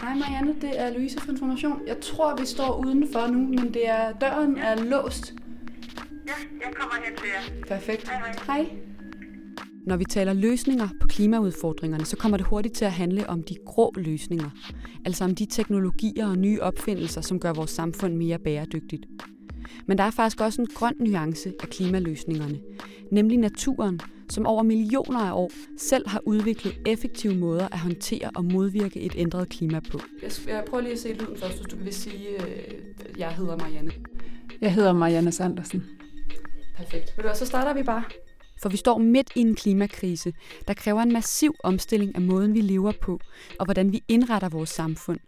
Hej Marianne, det er Louise fra Information. Jeg tror, vi står udenfor nu, men det er, døren er låst. Ja, jeg kommer hen til jer. Perfekt. Hej, hej. Hej. Når vi taler løsninger på klimaudfordringerne, så kommer det hurtigt til at handle om de grå løsninger. Altså om de teknologier og nye opfindelser, som gør vores samfund mere bæredygtigt. Men der er faktisk også en grøn nuance af klimaløsningerne, nemlig naturen, som over millioner af år selv har udviklet effektive måder at håndtere og modvirke et ændret klima på. Jeg, jeg prøver lige at se lyden først, hvis du vil sige, at jeg hedder Marianne. Jeg hedder Marianne Sandersen. Perfekt. Ved du så starter vi bare. For vi står midt i en klimakrise, der kræver en massiv omstilling af måden, vi lever på, og hvordan vi indretter vores samfund.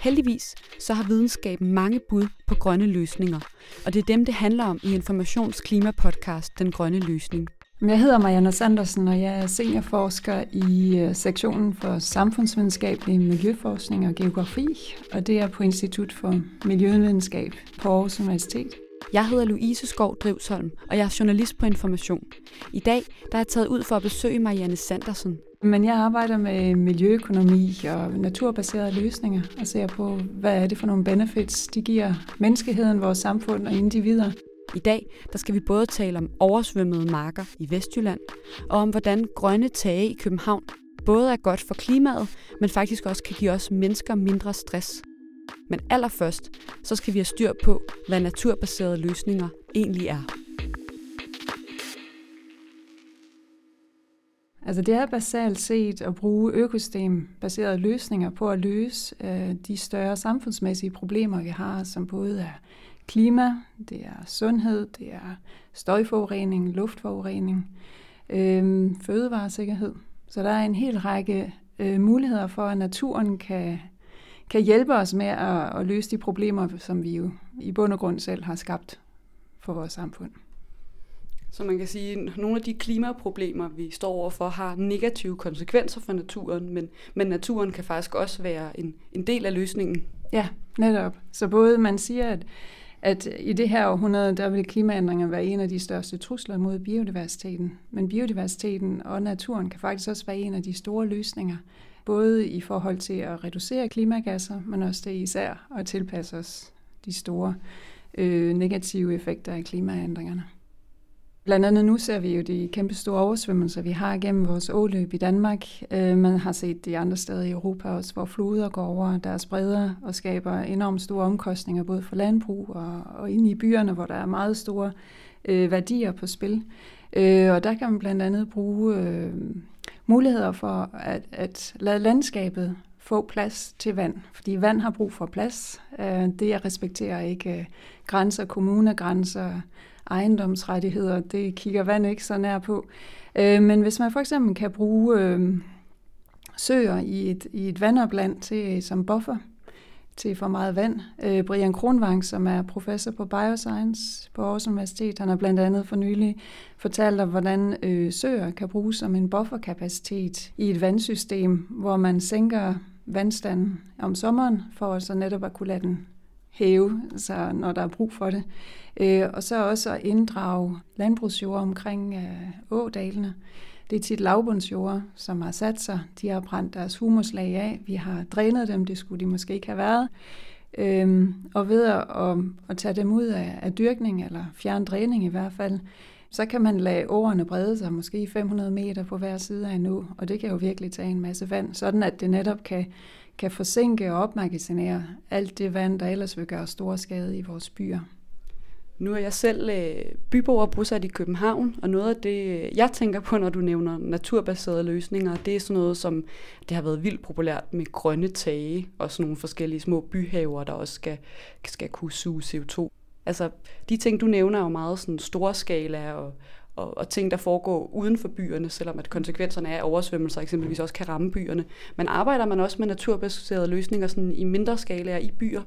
Heldigvis så har videnskaben mange bud på grønne løsninger, og det er dem, det handler om i Informations klimapodcast Den Grønne Løsning. Jeg hedder Marianne Sandersen, og jeg er seniorforsker i øh, sektionen for samfundsvidenskabelig miljøforskning og geografi, og det er på Institut for Miljøvidenskab på Aarhus Universitet. Jeg hedder Louise Skov Drivsholm, og jeg er journalist på Information. I dag der er jeg taget ud for at besøge Marianne Sandersen. Men jeg arbejder med miljøøkonomi og naturbaserede løsninger, og ser på, hvad er det for nogle benefits, de giver menneskeheden, vores samfund og individer. I dag der skal vi både tale om oversvømmede marker i Vestjylland, og om hvordan grønne tage i København både er godt for klimaet, men faktisk også kan give os mennesker mindre stress. Men allerførst, så skal vi have styr på, hvad naturbaserede løsninger egentlig er. Altså det er basalt set at bruge økosystembaserede løsninger på at løse øh, de større samfundsmæssige problemer, vi har, som både er klima, det er sundhed, det er støjforurening, luftforurening, øh, fødevaresikkerhed. Så der er en hel række øh, muligheder for, at naturen kan, kan hjælpe os med at, at løse de problemer, som vi jo i bund og grund selv har skabt for vores samfund. Så man kan sige, at nogle af de klimaproblemer, vi står overfor, har negative konsekvenser for naturen, men, men naturen kan faktisk også være en, en del af løsningen. Ja, netop. Så både man siger, at, at i det her århundrede, der vil klimaændringer være en af de største trusler mod biodiversiteten. Men biodiversiteten og naturen kan faktisk også være en af de store løsninger, både i forhold til at reducere klimagasser, men også det især at tilpasse os de store øh, negative effekter af klimaændringerne. Blandt andet nu ser vi jo de kæmpe store oversvømmelser, vi har gennem vores åløb i Danmark. Øh, man har set de andre steder i Europa også, hvor floder går over deres bredder og skaber enormt store omkostninger, både for landbrug og, og inde i byerne, hvor der er meget store øh, værdier på spil. Øh, og der kan man blandt andet bruge øh, muligheder for at, at lade landskabet få plads til vand, fordi vand har brug for plads. Øh, det respekterer ikke øh, grænser, kommunegrænser, ejendomsrettigheder, det kigger vand ikke så nær på. Øh, men hvis man for eksempel kan bruge øh, søer i et, i et vandopland til, som buffer til for meget vand. Øh, Brian Kronvang, som er professor på Bioscience på Aarhus Universitet, han har blandt andet for nylig fortalt om, hvordan øh, søer kan bruges som en bufferkapacitet i et vandsystem, hvor man sænker vandstanden om sommeren, for så netop at kunne lade den hæve, så når der er brug for det. Øh, og så også at inddrage landbrugsjord omkring øh, ådalene. Det er tit lavbundsjord, som har sat sig. De har brændt deres humuslag af. Vi har drænet dem, det skulle de måske ikke have været. Øhm, og ved at, at, at tage dem ud af, af dyrkning, eller fjerne dræning i hvert fald, så kan man lade årene brede sig måske 500 meter på hver side af en å, og det kan jo virkelig tage en masse vand, sådan at det netop kan, kan forsinke og opmagasinere alt det vand, der ellers vil gøre stor skade i vores byer. Nu er jeg selv øh, bosat i København, og noget af det, øh, jeg tænker på, når du nævner naturbaserede løsninger, det er sådan noget som, det har været vildt populært med grønne tage, og sådan nogle forskellige små byhaver, der også skal, skal kunne suge CO2. Altså, de ting, du nævner, er jo meget sådan store skala og, og, og ting, der foregår uden for byerne, selvom at konsekvenserne af oversvømmelser eksempelvis også kan ramme byerne. Men arbejder man også med naturbaserede løsninger sådan i mindre skala i byer?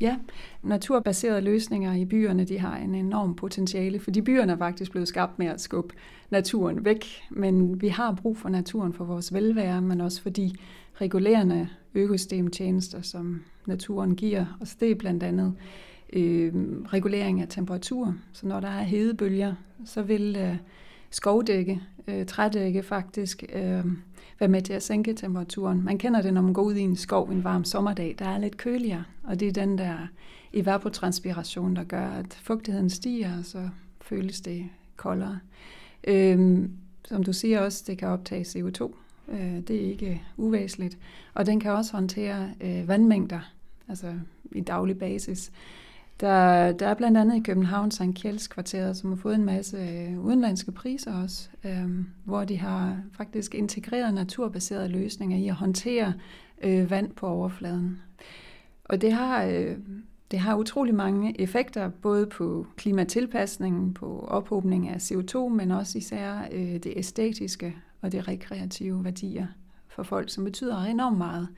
Ja, naturbaserede løsninger i byerne, de har en enorm potentiale, fordi byerne er faktisk blevet skabt med at skubbe naturen væk, men vi har brug for naturen for vores velvære, men også for de regulerende økosystemtjenester, som naturen giver os. Det er blandt andet øh, regulering af temperatur. Så når der er hedebølger, så vil øh, skovdække, øh, trædække faktisk, øh, være med til at sænke temperaturen. Man kender det, når man går ud i en skov en varm sommerdag, der er lidt køligere, og det er den der evapotranspiration, der gør, at fugtigheden stiger, og så føles det koldere. Øh, som du siger også, det kan optage CO2. Øh, det er ikke uvæsentligt. Og den kan også håndtere øh, vandmængder, altså i daglig basis. Der, der er blandt andet i København St. Kjelds kvarteret, som har fået en masse øh, udenlandske priser også, øh, hvor de har faktisk integreret naturbaserede løsninger i at håndtere øh, vand på overfladen. Og det har, øh, det har utrolig mange effekter, både på klimatilpasningen, på ophobning af CO2, men også især øh, det æstetiske og det rekreative værdier for folk, som betyder enormt meget.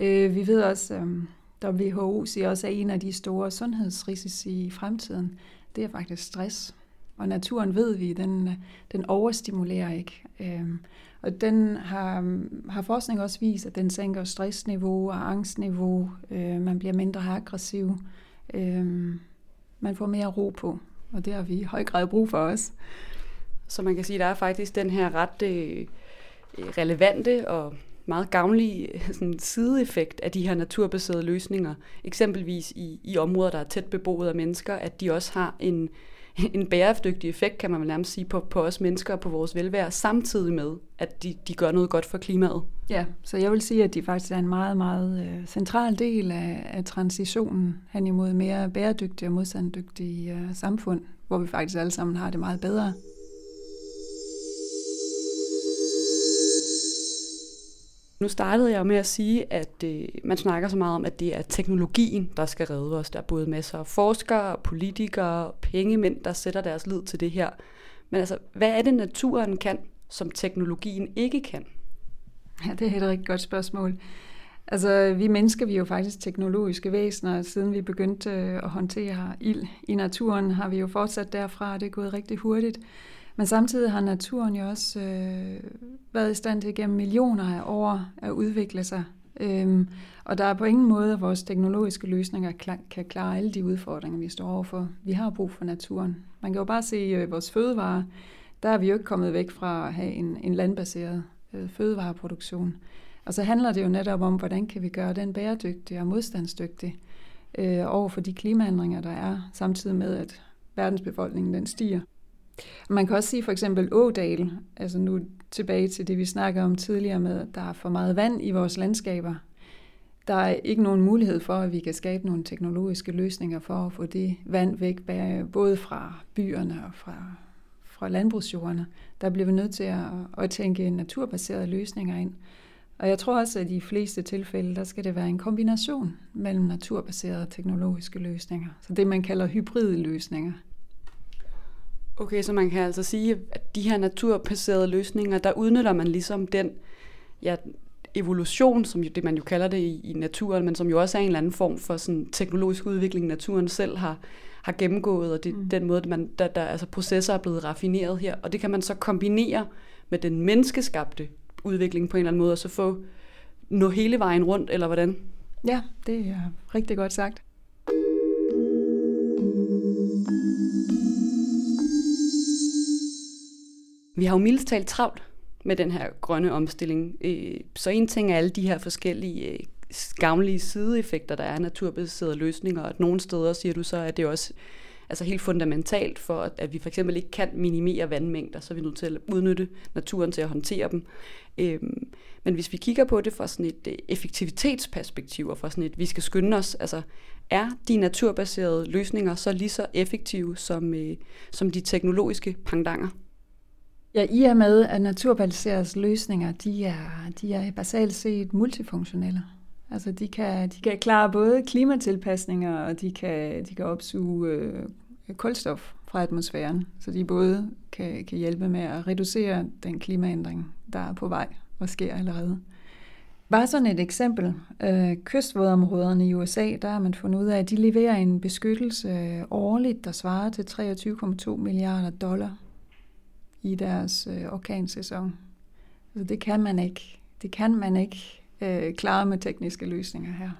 Øh, vi ved også, øh, WHO siger også, at en af de store sundhedsrisici i fremtiden, det er faktisk stress. Og naturen ved vi, den, den overstimulerer ikke. Øhm, og den har, har forskning også vist, at den sænker stressniveau og angstniveau. Øh, man bliver mindre aggressiv. Øh, man får mere ro på, og det har vi i høj grad brug for os. Så man kan sige, at der er faktisk den her ret øh, relevante og meget gavnlig øh, sådan, sideeffekt af de her naturbaserede løsninger, eksempelvis i, i områder, der er tæt beboet af mennesker, at de også har en, en bæredygtig effekt, kan man vel nærmest sige, på, på os mennesker og på vores velvære, samtidig med, at de, de gør noget godt for klimaet. Ja, så jeg vil sige, at de faktisk er en meget, meget øh, central del af, af transitionen hen imod mere bæredygtige og modstanddygtige uh, samfund, hvor vi faktisk alle sammen har det meget bedre. Nu startede jeg med at sige, at øh, man snakker så meget om, at det er teknologien, der skal redde os. Der er både masser af forskere, politikere, pengemænd, der sætter deres lid til det her. Men altså, hvad er det, naturen kan, som teknologien ikke kan? Ja, det er et rigtig godt spørgsmål. Altså, vi mennesker vi er jo faktisk teknologiske væsener. Siden vi begyndte øh, at håndtere ild i naturen, har vi jo fortsat derfra, det er gået rigtig hurtigt. Men samtidig har naturen jo også øh, været i stand til gennem millioner af år at udvikle sig. Øhm, og der er på ingen måde, at vores teknologiske løsninger kan klare alle de udfordringer, vi står overfor. Vi har brug for naturen. Man kan jo bare se øh, vores fødevarer. Der er vi jo ikke kommet væk fra at have en, en landbaseret øh, fødevareproduktion. Og så handler det jo netop om, hvordan kan vi gøre den bæredygtig og modstandsdygtig øh, over for de klimaændringer, der er, samtidig med, at verdensbefolkningen den stiger. Man kan også sige for eksempel Ådal, altså nu tilbage til det, vi snakker om tidligere med, at der er for meget vand i vores landskaber. Der er ikke nogen mulighed for, at vi kan skabe nogle teknologiske løsninger for at få det vand væk, både fra byerne og fra, fra landbrugsjordene. Der bliver vi nødt til at, at tænke naturbaserede løsninger ind. Og jeg tror også, at i de fleste tilfælde, der skal det være en kombination mellem naturbaserede og teknologiske løsninger. Så det, man kalder hybride løsninger. Okay, så man kan altså sige, at de her naturbaserede løsninger, der udnytter man ligesom den ja, evolution, som jo, det man jo kalder det i, i naturen, men som jo også er en eller anden form for sådan teknologisk udvikling, naturen selv har, har gennemgået, og det mm. den måde, man, der, der altså processer er blevet raffineret her, og det kan man så kombinere med den menneskeskabte udvikling på en eller anden måde, og så få nå hele vejen rundt, eller hvordan? Ja, det er rigtig godt sagt. Vi har jo mildest talt travlt med den her grønne omstilling. Øh, så en ting er alle de her forskellige øh, gavnlige sideeffekter, der er naturbaserede løsninger, og at nogle steder, siger du så, at det også altså helt fundamentalt for, at vi for eksempel ikke kan minimere vandmængder, så er vi nødt til at udnytte naturen til at håndtere dem. Øhm, men hvis vi kigger på det fra sådan et øh, effektivitetsperspektiv, og fra sådan et, vi skal skynde os, altså er de naturbaserede løsninger så lige så effektive som, øh, som de teknologiske pangdanger? Ja, i og med, at naturbaserede løsninger, de er, de er basalt set multifunktionelle. Altså de kan, de kan klare både klimatilpasninger, og de kan, de kan opsuge øh, kulstof fra atmosfæren. Så de både kan, kan hjælpe med at reducere den klimaændring, der er på vej og sker allerede. Bare sådan et eksempel. Øh, kystvådområderne i USA, der har man fundet ud af, at de leverer en beskyttelse årligt, der svarer til 23,2 milliarder dollar i deres øh, orkansæson. Altså det kan man ikke. Det kan man ikke øh, klare med tekniske løsninger her.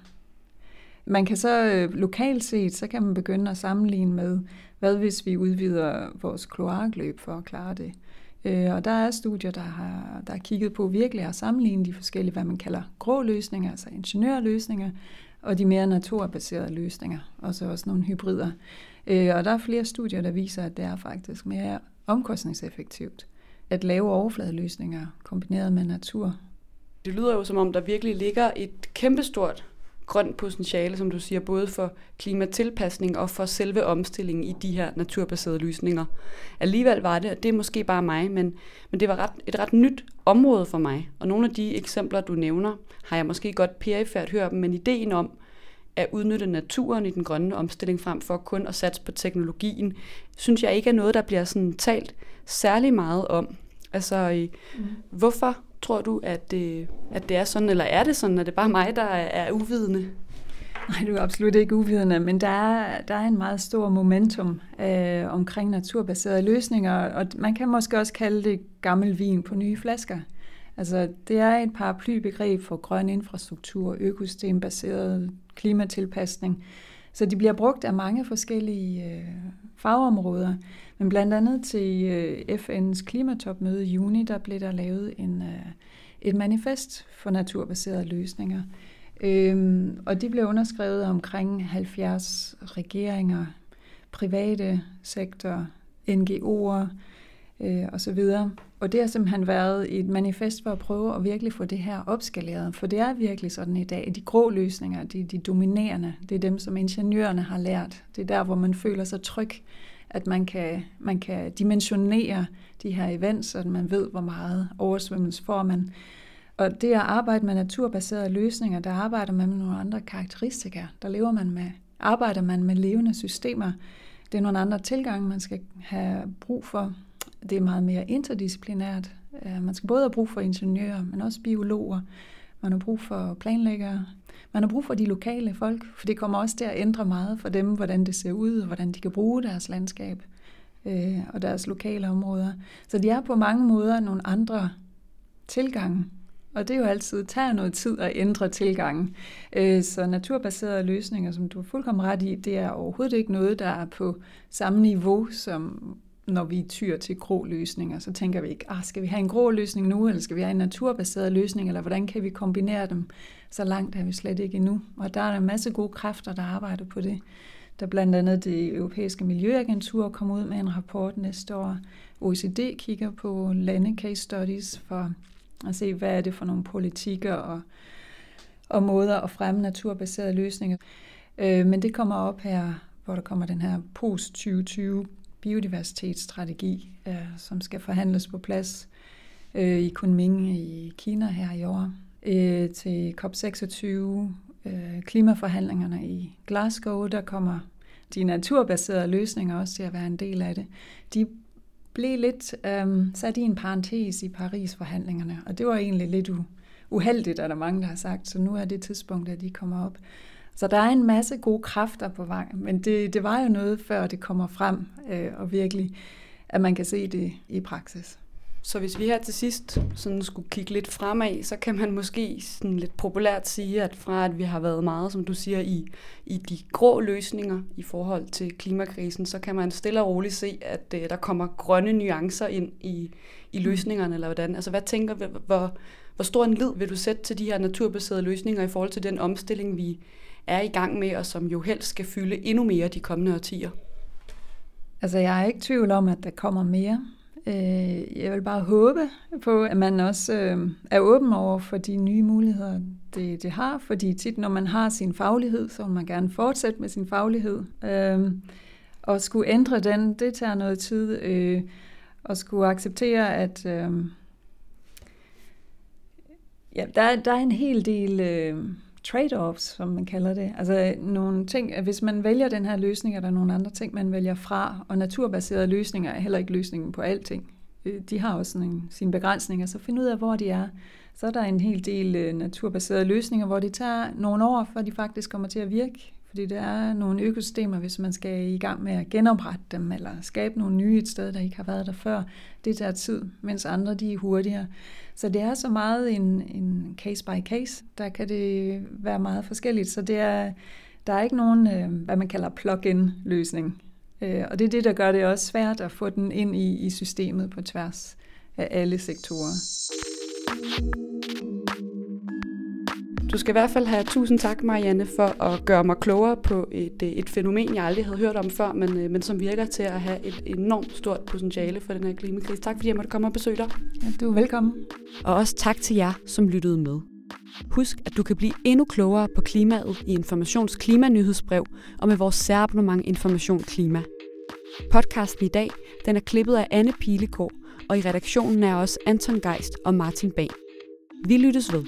Man kan så øh, lokalt set, så kan man begynde at sammenligne med, hvad hvis vi udvider vores kloakløb for at klare det. Øh, og der er studier, der har, der har kigget på virkelig at sammenligne de forskellige, hvad man kalder grå løsninger, altså ingeniørløsninger, og de mere naturbaserede løsninger, og så også nogle hybrider. Øh, og der er flere studier, der viser, at det er faktisk mere omkostningseffektivt at lave overfladeløsninger kombineret med natur. Det lyder jo som om, der virkelig ligger et kæmpestort grønt potentiale, som du siger, både for klimatilpasning og for selve omstillingen i de her naturbaserede løsninger. Alligevel var det, og det er måske bare mig, men, men det var ret, et ret nyt område for mig. Og nogle af de eksempler, du nævner, har jeg måske godt perifært hørt men ideen om at udnytte naturen i den grønne omstilling frem for kun at satse på teknologien, synes jeg ikke er noget, der bliver sådan talt særlig meget om. Altså, mm. hvorfor tror du, at det, at det er sådan, eller er det sådan, at det er bare mig, der er uvidende? Nej, du er absolut ikke uvidende, men der er, der er en meget stor momentum øh, omkring naturbaserede løsninger, og man kan måske også kalde det gammel vin på nye flasker. Altså, det er et paraplybegreb for grøn infrastruktur, økosystembaseret klimatilpasning, så de bliver brugt af mange forskellige øh, fagområder. Men blandt andet til øh, FN's klimatopmøde i juni, der blev der lavet en, øh, et manifest for naturbaserede løsninger. Øhm, og det blev underskrevet omkring 70 regeringer, private sektor, NGO'er øh, videre. Og det har simpelthen været et manifest for at prøve at virkelig få det her opskaleret. For det er virkelig sådan i dag, at de grå løsninger, de, de dominerende, det er dem, som ingeniørerne har lært. Det er der, hvor man føler sig tryg at man kan, man kan dimensionere de her events, så man ved, hvor meget oversvømmelse får man. Og det at arbejde med naturbaserede løsninger, der arbejder man med nogle andre karakteristika. Der lever man med, arbejder man med levende systemer. Det er nogle andre tilgange, man skal have brug for. Det er meget mere interdisciplinært. Øh, man skal både have brug for ingeniører, men også biologer. Man har brug for planlæggere, man har brug for de lokale folk, for det kommer også til at ændre meget for dem, hvordan det ser ud, og hvordan de kan bruge deres landskab øh, og deres lokale områder. Så de er på mange måder nogle andre tilgange, og det er jo altid, tager noget tid at ændre tilgangen. Øh, så naturbaserede løsninger, som du er fuldkommen ret i, det er overhovedet ikke noget, der er på samme niveau som når vi tyr til grå løsninger, så tænker vi ikke, ah, skal vi have en grå løsning nu, eller skal vi have en naturbaseret løsning, eller hvordan kan vi kombinere dem? Så langt er vi slet ikke endnu. Og der er en masse gode kræfter, der arbejder på det. Der blandt andet det europæiske miljøagentur kom ud med en rapport næste år. OECD kigger på lande case studies for at se, hvad er det for nogle politikker og, og måder at fremme naturbaserede løsninger. Øh, men det kommer op her, hvor der kommer den her post-2020 biodiversitetsstrategi, øh, som skal forhandles på plads øh, i Kunming i Kina her i år, øh, til COP26 øh, klimaforhandlingerne i Glasgow, der kommer de naturbaserede løsninger også til at være en del af det. De blev lidt øh, sat i en parentes i Paris-forhandlingerne, og det var egentlig lidt uheldigt, er der mange, der har sagt, så nu er det tidspunkt, at de kommer op. Så der er en masse gode kræfter på vej, men det, det var jo noget, før det kommer frem, øh, og virkelig, at man kan se det i praksis. Så hvis vi her til sidst sådan skulle kigge lidt fremad, så kan man måske sådan lidt populært sige, at fra at vi har været meget, som du siger, i, i de grå løsninger i forhold til klimakrisen, så kan man stille og roligt se, at uh, der kommer grønne nuancer ind i, i løsningerne, eller hvordan. Altså hvad tænker hvor, hvor stor en lid vil du sætte til de her naturbaserede løsninger i forhold til den omstilling, vi, er i gang med, og som jo helst skal fylde endnu mere de kommende årtier? Altså, jeg er ikke i tvivl om, at der kommer mere. Øh, jeg vil bare håbe på, at man også øh, er åben over for de nye muligheder, det, det har, fordi tit, når man har sin faglighed, så vil man gerne fortsætte med sin faglighed. Øh, og skulle ændre den, det tager noget tid. Øh, og skulle acceptere, at øh, ja, der, der er en hel del øh, trade-offs, som man kalder det. Altså nogle ting, at hvis man vælger den her løsning, er der nogle andre ting, man vælger fra, og naturbaserede løsninger er heller ikke løsningen på alting. Øh, de har også sådan en, sine begrænsninger, så find ud af, hvor de er. Så er der en hel del øh, naturbaserede løsninger, hvor det tager nogle år, før de faktisk kommer til at virke. Fordi der er nogle økosystemer, hvis man skal i gang med at genoprette dem, eller skabe nogle nye et sted, der ikke har været der før. Det tager tid, mens andre de er hurtigere. Så det er så meget en, en case by case. Der kan det være meget forskelligt. Så det er, der er ikke nogen, øh, hvad man kalder plug-in løsning. Øh, og det er det, der gør det også svært at få den ind i, i systemet på tværs. af alle sektorer. Du skal i hvert fald have tusind tak, Marianne, for at gøre mig klogere på et, et fænomen, jeg aldrig havde hørt om før, men, øh, men som virker til at have et enormt stort potentiale for den her klimakrise. Tak fordi jeg måtte komme og besøge dig. Ja, du er velkommen. Og også tak til jer, som lyttede med. Husk, at du kan blive endnu klogere på klimaet i Informations Klimanyhedsbrev og med vores særabonnement Information Klima. Podcasten i dag den er klippet af Anne Pilegaard, og i redaktionen er også Anton Geist og Martin Bag. Vi lyttes ved.